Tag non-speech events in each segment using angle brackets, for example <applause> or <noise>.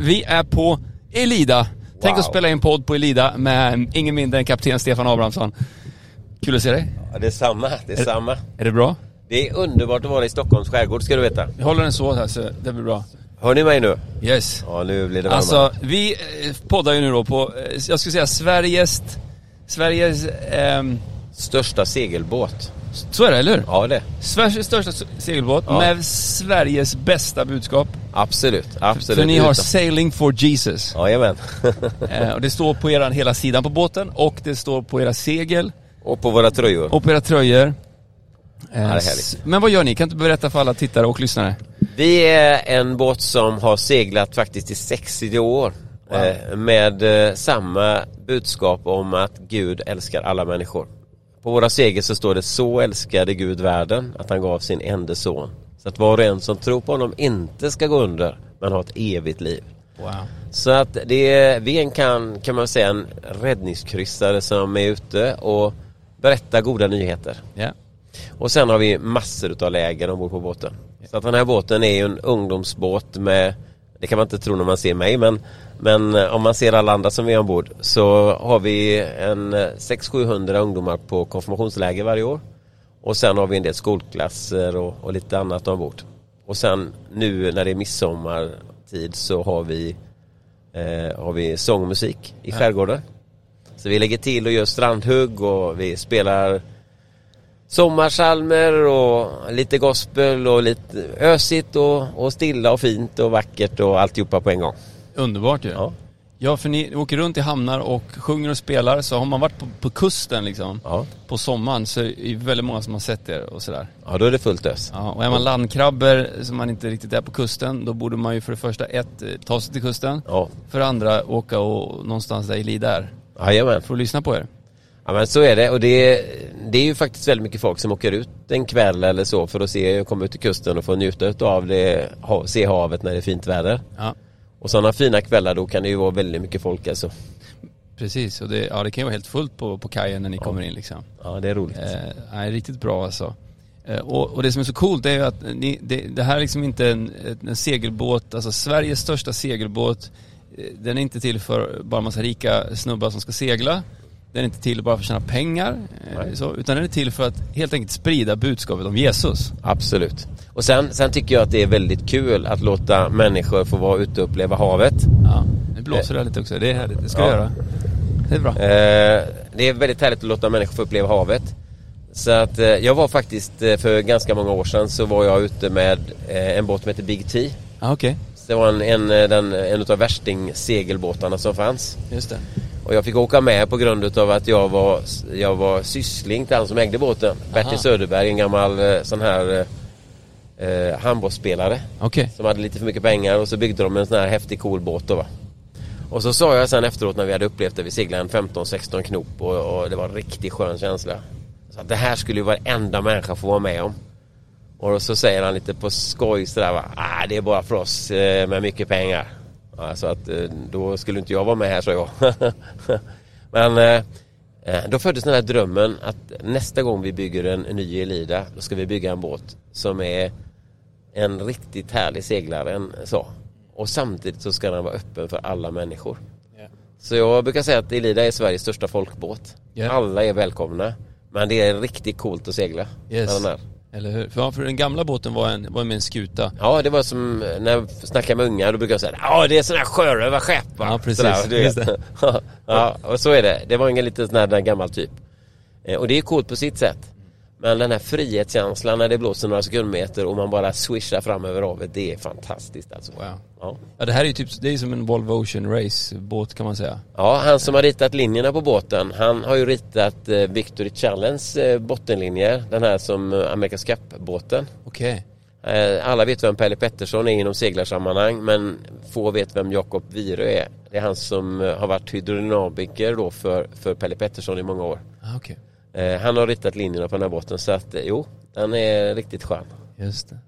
Vi är på Elida. Tänk Wow. att spela in podd på Elida med ingen mindre än kapten Stefan Abrahamsson. Kul att se dig. Ja, det är samma, det är samma. Är det bra? Det är underbart att vara i Stockholms skärgård ska du veta. Vi håller den så här så det blir bra. Hör ni mig nu? Yes. Ja, nu blir det varmare. Alltså, vi eh, poddar ju nu då på, eh, jag skulle säga Sveriges, Sveriges, ehm, Största segelbåt. Så är det eller hur? Ja, det. Sveriges största segelbåt Ja. med Sveriges bästa budskap. Absolut, absolut. För ni har sailing for Jesus. Jajamän. <laughs> Eh, och det står på eran hela sidan på båten och det står på era segel Och på våra tröjor. och på era tröjor. Eh, härligt. s- Men vad gör ni? Kan inte berätta för alla tittare och lyssnare? Vi är en båt som har seglat faktiskt i 60 år. Wow. Eh, med eh, samma budskap om att Gud älskar alla människor. På våra segel så står det så älskade Gud världen att han gav sin enda son. Så att var och en som tror på honom inte ska gå under men har ett evigt liv. Wow. Så att det är, vi är en kan, kan man säga en räddningskryssare som är ute och berättar goda nyheter. Ja. Och sen har vi massor utav läger ombord på båten. Så att den här båten är ju en ungdomsbåt med Det kan man inte tro när man ser mig men Men eh, om man ser alla andra som är ombord så har vi en eh, 600-700 ungdomar på konfirmationsläger varje år. Och sen har vi en del skolklasser och, och lite annat ombord. Och sen nu när det är midsommartid så har vi eh, Har vi sång och musik i skärgården. Så vi lägger till och gör strandhugg och vi spelar sommarsalmer och lite gospel och lite ösigt och, och stilla och fint och vackert och alltihopa på en gång. Underbart ju. Ja. Ja, för ni åker runt i hamnar och sjunger och spelar, så har man varit på, på kusten liksom, Ja. på sommaren, så är det väldigt många som har sett er och sådär. ja, då är det fullt ös. Ja, och är man landkrabbor som man inte riktigt är på kusten, då borde man ju för det första ett, eh, ta sig till kusten. Ja, För det andra åka och någonstans där Elida är. jajamän. För att lyssna på er. Ja men så är det och det, det är ju faktiskt väldigt mycket folk som åker ut en kväll eller så för att se, komma ut till kusten och få njuta av det, se havet när det är fint väder. Ja, Och sådana fina kvällar då kan det ju vara väldigt mycket folk alltså. precis. Och det, ja, det kan ju vara helt fullt på, på kajen när ni kommer in liksom. Ja det är roligt. Eh, nej, riktigt bra alltså. Eh, och, och det som är så coolt är ju att ni, det, det här är liksom inte en, en segelbåt, alltså Sveriges största segelbåt. eh, Den är inte till för bara massa rika snubbar som ska segla. Den är inte till bara för att tjäna pengar. eh. Så, utan den är till för att helt enkelt sprida budskapet om Jesus. Absolut. Och sen, sen tycker jag att det är väldigt kul att låta människor få vara ute och uppleva havet. Ja, nu blåser det lite också. Det är härligt, det ska Ja. göra. Det är bra. Eh, det är väldigt härligt att låta människor få uppleva havet. Så att eh, jag var faktiskt eh, för ganska många år sedan så var jag ute med eh, en båt som heter Big T. Okej. Så det var en, en, eh, den, en utav värsting segelbåtarna som fanns. Just det. Och jag fick åka med på grund utav att jag var, jag var syssling till han som ägde båten. Bertil Aha. Söderberg, en gammal eh, sån här eh, eh, handbollsspelare. Okej. Som hade lite för mycket pengar och så byggde de en sån här häftig cool båt då va. Och så sa jag sen efteråt när vi hade upplevt det, vi seglade en 15-16 knop och, och det var en riktigt skön känsla. Så att det här skulle ju varenda människa få vara med om. Och så säger han lite på skoj sådär va, ah, det är bara för oss eh, med mycket pengar. Ja, så att eh, då skulle inte jag vara med här sa jag. <laughs> Men eh, eh, då föddes den här drömmen att nästa gång vi bygger en, ny Elida då ska vi bygga en båt som är en riktigt härlig seglare. En, så. Och samtidigt så ska den vara öppen för alla människor. Så jag brukar säga att Elida är Sveriges största folkbåt. Ja. Alla är välkomna. Men det är riktigt coolt att segla Yes. med den här. Eller hur? För, ja, för den gamla båten var, en, var med en skuta. Ja, det var som när jag snackar med unga, då brukar jag säga ja det är sån här sjörövarskepp va?" Ja, precis. Sådär, du Just det. <laughs> ja, och så är det. Det var en lite sån här gammal typ. Eh, Och det är coolt på sitt sätt. Men den här frihetskänslan när det blåser några sekundmeter och man bara swishar fram över havet, det är fantastiskt alltså. Wow. Ja. Ja, det här är ju typ, det är som en Volvo Ocean Race båt kan man säga. ja, han som har ritat linjerna på båten, han har ju ritat eh, Victory Challenge eh, bottenlinjer. Den här som eh, America's Cup-båten. Okej. Eh, Alla vet vem Pelle Pettersson är inom seglarsammanhang men få vet vem Jakob Virö är. Det är han som eh, har varit hydrodynamiker då för, för Pelle Pettersson i många år. Ah, okej. Eh, Han har ritat linjerna på den här båten så att eh, jo, den är riktigt skön. Just det.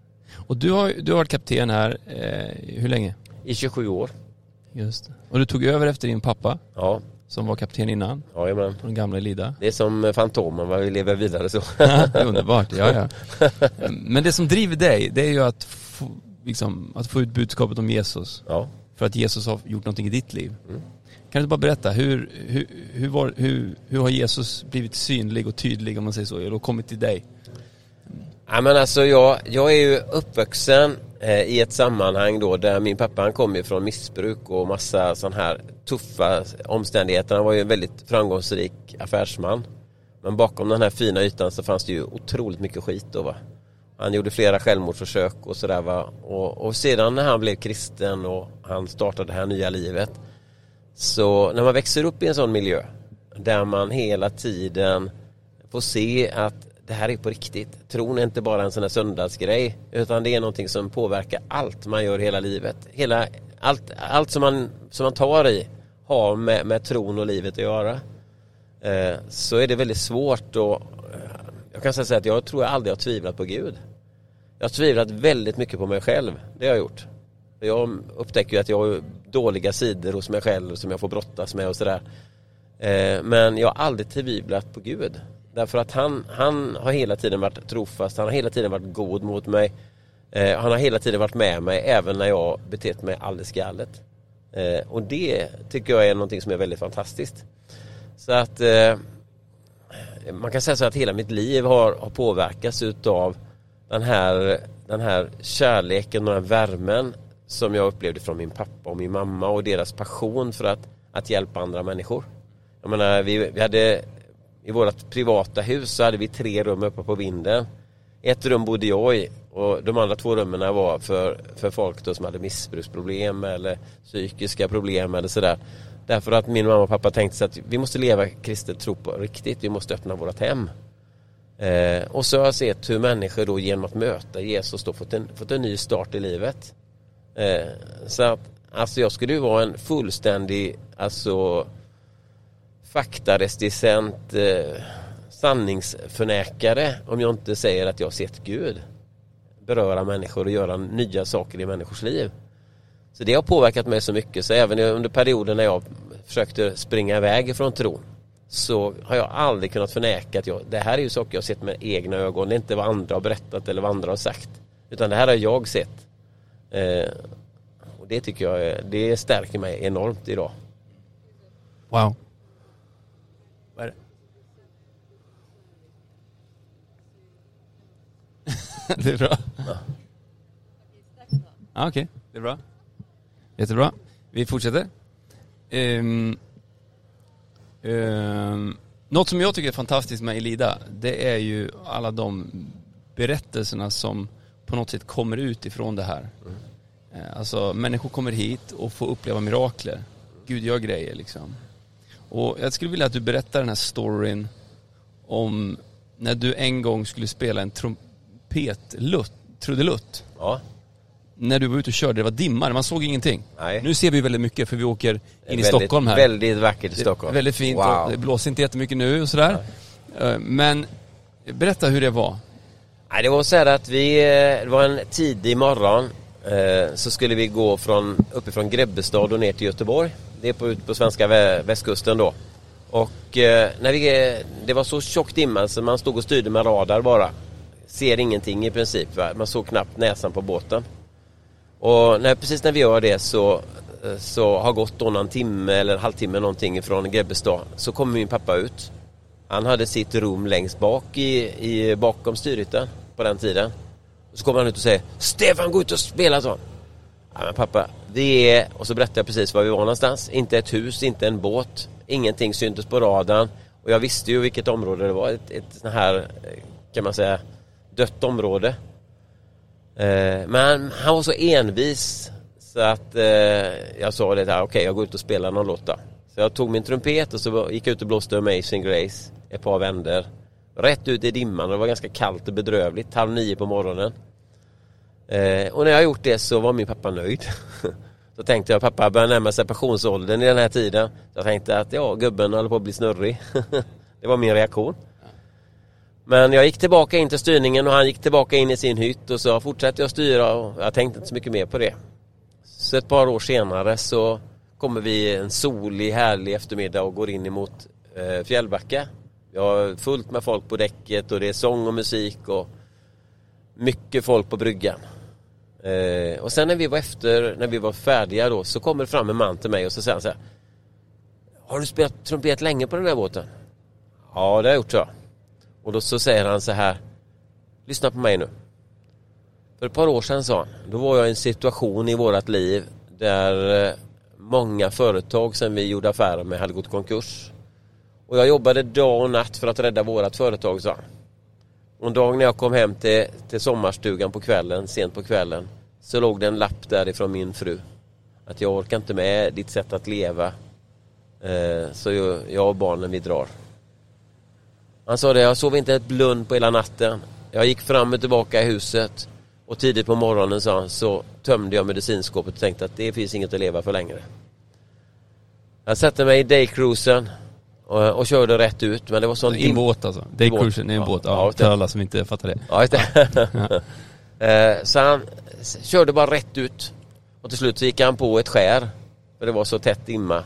Och du har, du har varit kapten här, eh, hur länge? I 27 år. Just det. Och du tog över efter din pappa, Ja, som var kapten innan, jajamän. den gamla Elida. Det är som eh, Fantomen, va? vi lever vidare så. <laughs> Underbart, ja ja. Men det som driver dig, det är ju att få, liksom, att få ut budskapet om Jesus. Ja, för att Jesus har gjort någonting i ditt liv. Mm. Kan du bara berätta, hur, hur, hur, var, hur, hur har Jesus blivit synlig och tydlig om man säger så, och kommit till dig? Ja, men alltså jag, jag är ju uppvuxen eh, i ett sammanhang då där min pappa han kom ju från missbruk och massa sådana här tuffa omständigheter. Han var ju en väldigt framgångsrik affärsman. Men bakom den här fina ytan så fanns det ju otroligt mycket skit då va. Han gjorde flera självmordsförsök och sådär va. Och, och sedan när han blev kristen och han startade det här nya livet. Så när man växer upp i en sån miljö där man hela tiden får se att det här är på riktigt. Tron är inte bara en sån här söndagsgrej utan det är någonting som påverkar allt man gör hela livet. Hela, allt, allt som, man, som man tar i har med, med tron och livet att göra. Eh, så är det väldigt svårt och eh, jag kan säga att jag tror jag aldrig har tvivlat på Gud. Jag har tvivlat väldigt mycket på mig själv. Det har jag gjort. Jag upptäcker ju att jag har dåliga sidor hos mig själv som jag får brottas med och sådär. Eh, men jag har aldrig tvivlat på Gud. Därför att han, han har hela tiden varit trofast, han har hela tiden varit god mot mig. Eh, han har hela tiden varit med mig även när jag betett mig alldeles galet. Eh, och det tycker jag är någonting som är väldigt fantastiskt. Så att man kan säga så att hela mitt liv har, har påverkats utav den här, den här kärleken och den värmen som jag upplevde från min pappa och min mamma och deras passion för att, att hjälpa andra människor. Jag menar, vi, vi hade i vårt privata hus så hade vi tre rum uppe på vinden. Ett rum bodde jag i och de andra två rummen var för, för folk då som hade missbruksproblem eller psykiska problem eller sådär. Därför att min mamma och pappa tänkte sig att vi måste leva kristet tro på riktigt. Vi måste öppna vårt hem. Eh, och så har jag sett hur människor då genom att möta Jesus då fått en, fått en ny start i livet. Eh, så att alltså jag skulle ju vara en fullständig alltså faktaresticent eh, sanningsförnekare om jag inte säger att jag har sett Gud beröra människor och göra nya saker i människors liv. Så det har påverkat mig så mycket så även under perioden när jag försökte springa iväg ifrån tron så har jag aldrig kunnat förneka att jag, det här är ju saker jag sett med egna ögon. Det är inte vad andra har berättat eller vad andra har sagt. Utan det här har jag sett. Eh, och det tycker jag det stärker mig enormt idag. Wow. Vad är det? <laughs> det är bra. Ja. Ah, Okej, okay. det är bra. Jättebra. Vi fortsätter. Um, um, något som jag tycker är fantastiskt med Elida, det är ju alla de berättelserna som på något sätt kommer ut ifrån det här. Mm. Alltså människor kommer hit och får uppleva mirakler. Gud gör grejer liksom. Och jag skulle vilja att du berättar den här storyn om när du en gång skulle spela en trumpetlutt, trudelutt. Ja. När du var ute och körde, det var dimmar, man såg ingenting. Nej. Nu ser vi väldigt mycket för vi åker in i väldigt, Stockholm här. Väldigt vackert i Stockholm. Väldigt fint wow. och det blåser inte jättemycket nu och sådär. Nej. Eh, men berätta hur det var. Nej, det var så här att vi, eh, det var en tidig morgon eh, så skulle vi gå från, uppifrån Grebbestad och ner till Göteborg. Det är på, ut på svenska västkusten då. Och eh, när vi, eh, det var så tjock dimma så man stod och styrde med radar bara. Ser ingenting i princip. Va? Man såg knappt näsan på båten. Och när, precis när vi gör det så, så har gått då någon timme eller halvtimme någonting från Grebbestad så kommer min pappa ut. Han hade sitt rum längst bak i, i bakom styrhytten på den tiden. Så kommer han ut och säger Stefan gå ut och spela så. Ja, men pappa, vi är, och så berättade jag precis var vi var någonstans. Inte ett hus, inte en båt. Ingenting syntes på radarn. Och jag visste ju vilket område det var. Ett, ett sånt här, eh, kan man säga, dött område. Eh, men han var så envis så att eh, jag sa det här, okej okay, jag går ut och spelar någon låt då. Så jag tog min trumpet och så gick jag ut och blåste Amazing Grace ett par vänder. Rätt ut i dimman och det var ganska kallt och bedrövligt, halv nio på morgonen. Eh, och när jag gjort det så var min pappa nöjd. <laughs> så tänkte jag, pappa börjar närma sig pensionsåldern i den här tiden. Så jag tänkte att ja, gubben håller på att bli snurrig. <laughs> det var min reaktion. Men jag gick tillbaka in till styrningen och han gick tillbaka in i sin hytt och så fortsatte jag styra och jag tänkte inte så mycket mer på det. Så ett par år senare så kommer vi en solig härlig eftermiddag och går in emot eh, Fjällbacka. Vi har fullt med folk på däcket och det är sång och musik och mycket folk på bryggan. Eh, och sen när vi var efter, när vi var färdiga då så kommer det fram en man till mig och så säger han så här. Har du spelat trumpet länge på den här båten? Ja det har jag gjort så. Och då så säger han så här. Lyssna på mig nu. För ett par år sedan sa han, då var jag i en situation i vårat liv där eh, många företag som vi gjorde affärer med hade gått konkurs. Och jag jobbade dag och natt för att rädda vårat företag, sa han. Och en dag när jag kom hem till, till sommarstugan på kvällen, sent på kvällen, så låg det en lapp därifrån min fru. Att jag orkar inte med ditt sätt att leva. Eh, så jag, och barnen vi drar. Han sa det, jag sov inte ett blund på hela natten. Jag gick fram och tillbaka i huset. Och tidigt på morgonen sa han, så tömde jag medicinskåpet och tänkte att det finns inget att leva för längre. Jag satte mig i daycruisen och, och körde rätt ut men det var sån I en båt alltså? Daycruisen är en Ja, båt, ja, för det. alla som inte fattar det. Ja, just det. <laughs> <laughs> Eh, så han körde bara rätt ut. Och till slut så gick han på ett skär. För det var så tätt dimma.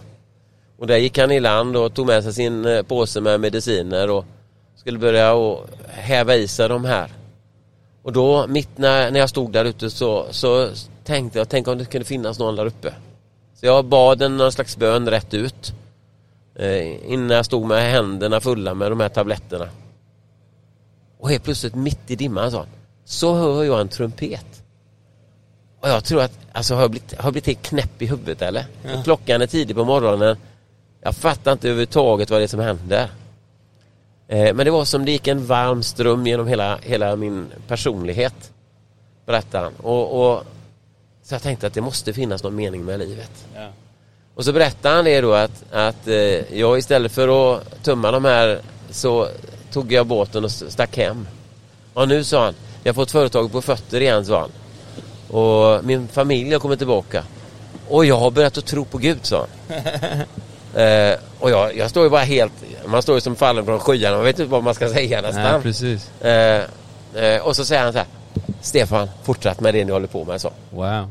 Och där gick han i land och tog med sig sin eh, påse med mediciner och skulle börja och häva i sig de här. Och då mitt när, när jag stod där ute så, så tänkte jag, tänk om det kunde finnas någon där uppe. Så jag bad en någon slags bön rätt ut. Eh, innan jag stod med händerna fulla med de här tabletterna. Och helt plötsligt mitt i dimman han, så hör jag en trumpet. Och jag tror att, alltså har jag blivit, har jag blivit helt knäpp i huvudet eller? Ja. Klockan är tidig på morgonen. Jag fattar inte överhuvudtaget vad det är som händer. Eh, men det var som det gick en varm ström genom hela, hela min personlighet. Berättade han. Och, och, så jag tänkte att det måste finnas någon mening med livet. Ja. Och så berättade han det då att, att eh, jag istället för att tömma de här så tog jag båten och stack hem. Och nu sa han, jag har fått företaget på fötter igen sa han. Och min familj har kommit tillbaka. Och jag har börjat att tro på Gud sa han. <laughs> eh, och jag, jag står ju bara helt, man står ju som fallen från skyarna, man vet inte vad man ska säga Nej, nästan. precis. Eh, eh, och så säger han så här, Stefan, fortsätt med det ni håller på med så. Wow.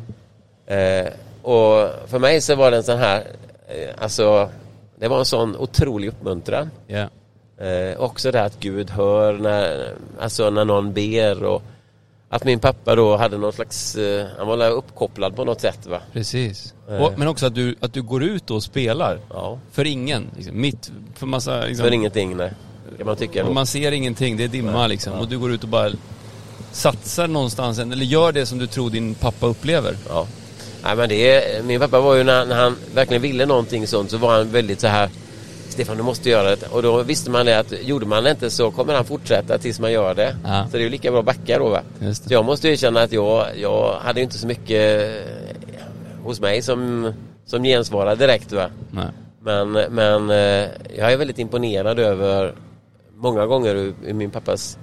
Och för mig så var det en sån här, eh, alltså det var en sån otrolig uppmuntran. Ja. Eh, också det att Gud hör när, alltså när någon ber och att min pappa då hade någon slags, eh, han var uppkopplad på något sätt va. Precis. Eh. Och, men också att du, att du går ut och spelar. Ja, För ingen. Liksom, mitt, för massa... Liksom, för ingenting nej. Kan man tycka. man ser ingenting, det är dimma liksom. Och du går ut och bara satsar någonstans, eller gör det som du tror din pappa upplever. Ja. Nej, men det är, min pappa var ju när, när han verkligen ville någonting sånt så var han väldigt så här Stefan du måste göra det. Och då visste man det att gjorde man det inte så kommer han fortsätta tills man gör det. Ja. Så det är ju lika bra att backa då va. Så jag måste ju känna att jag, jag hade inte så mycket eh, hos mig som, som gensvarade direkt va. Nej. Men, men eh, jag är väldigt imponerad över många gånger hur min pappas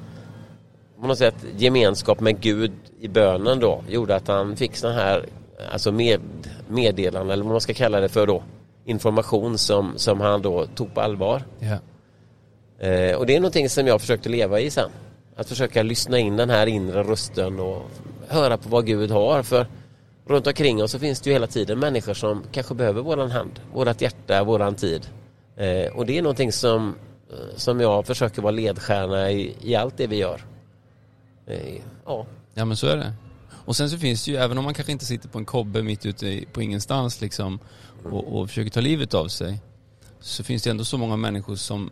på något sätt gemenskap med Gud i bönen då gjorde att han fick sån här alltså med, meddelande eller vad man ska kalla det för då information som, som han då tog på allvar. Ja. Eh, och det är någonting som jag försökte leva i sen. Att försöka lyssna in den här inre rösten och höra på vad Gud har. För runt omkring oss så finns det ju hela tiden människor som kanske behöver våran hand, vårat hjärta, våran tid. Eh, och det är någonting som, eh, som jag försöker vara ledstjärna i, i allt det vi gör. Eh, ja, Ja men så är det. Och sen så finns det ju, även om man kanske inte sitter på en kobbe mitt ute på ingenstans liksom och, och försöker ta livet av sig. Så finns det ändå så många människor som,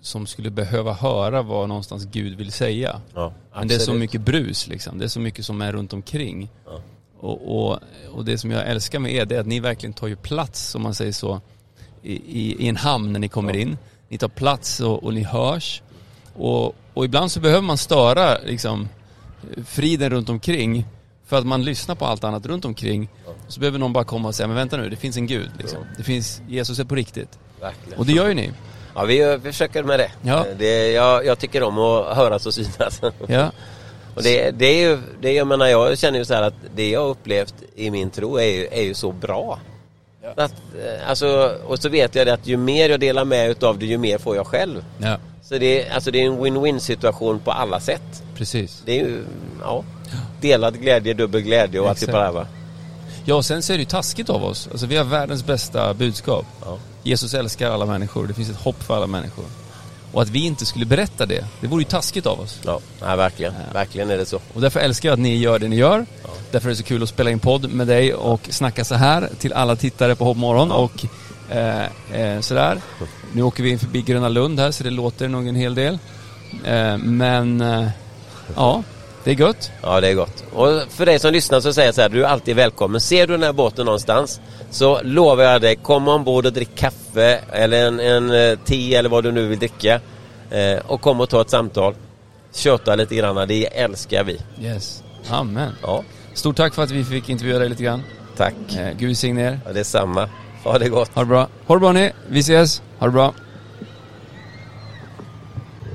som skulle behöva höra vad någonstans Gud vill säga. ja Men det är så mycket brus liksom. Det är så mycket som är runt omkring. Ja. Och, och, och det som jag älskar med er det är att ni verkligen tar ju plats, om man säger så, i, i, i en hamn när ni kommer in. Ni tar plats och, och ni hörs. Och, och ibland så behöver man störa liksom, friden runt omkring för att man lyssnar på allt annat runt omkring. Så behöver någon bara komma och säga, men vänta nu, det finns en Gud. Liksom. Det finns, Jesus är på riktigt. Verkligen. Och det gör ju ni. Ja, vi, vi försöker med det. Ja. Eh, det jag, jag tycker om att höras och synas. Ja, <laughs> Och det, det är ju, det, jag menar jag känner ju så här att det jag upplevt i min tro är ju, är ju så bra. Att, eh, alltså, och så vet jag det att ju mer jag delar med utav det ju mer får jag själv. ja, Så det, alltså det är en win-win situation på alla sätt. precis. Det är ju, ja, delad glädje, dubbel glädje och allt det där va. Ja, och sen så är det ju taskigt av oss. Alltså vi har världens bästa budskap. Ja. Jesus älskar alla människor. Det finns ett hopp för alla människor. Och att vi inte skulle berätta det, det vore ju taskigt av oss. Ja, nej, verkligen. Verkligen är det så. Och därför älskar jag att ni gör det ni gör. Därför är det så kul att spela in podd med dig och snacka så här till alla tittare på Hoppmorgon och eh, eh, sådär. Nu åker vi in förbi Gröna Lund här så det låter nog en hel del. Eh, men eh, ja, det är gött. Ja, det är gott. Och för dig som lyssnar så säger jag så här, du är alltid välkommen. Ser du den här båten någonstans så lovar jag dig, kom ombord och drick kaffe eller en, en eh, te eller vad du nu vill dricka. Eh, och kom och ta ett samtal. Köta lite grann, det älskar vi. Yes. Amen. Ja, Stort tack för att vi fick intervjua dig lite grann. tack. Eh, Gud välsigne er. Ja, det är samma. Ha det gott. Ha det bra. Ha det bra ni. Vi ses. Ha det bra.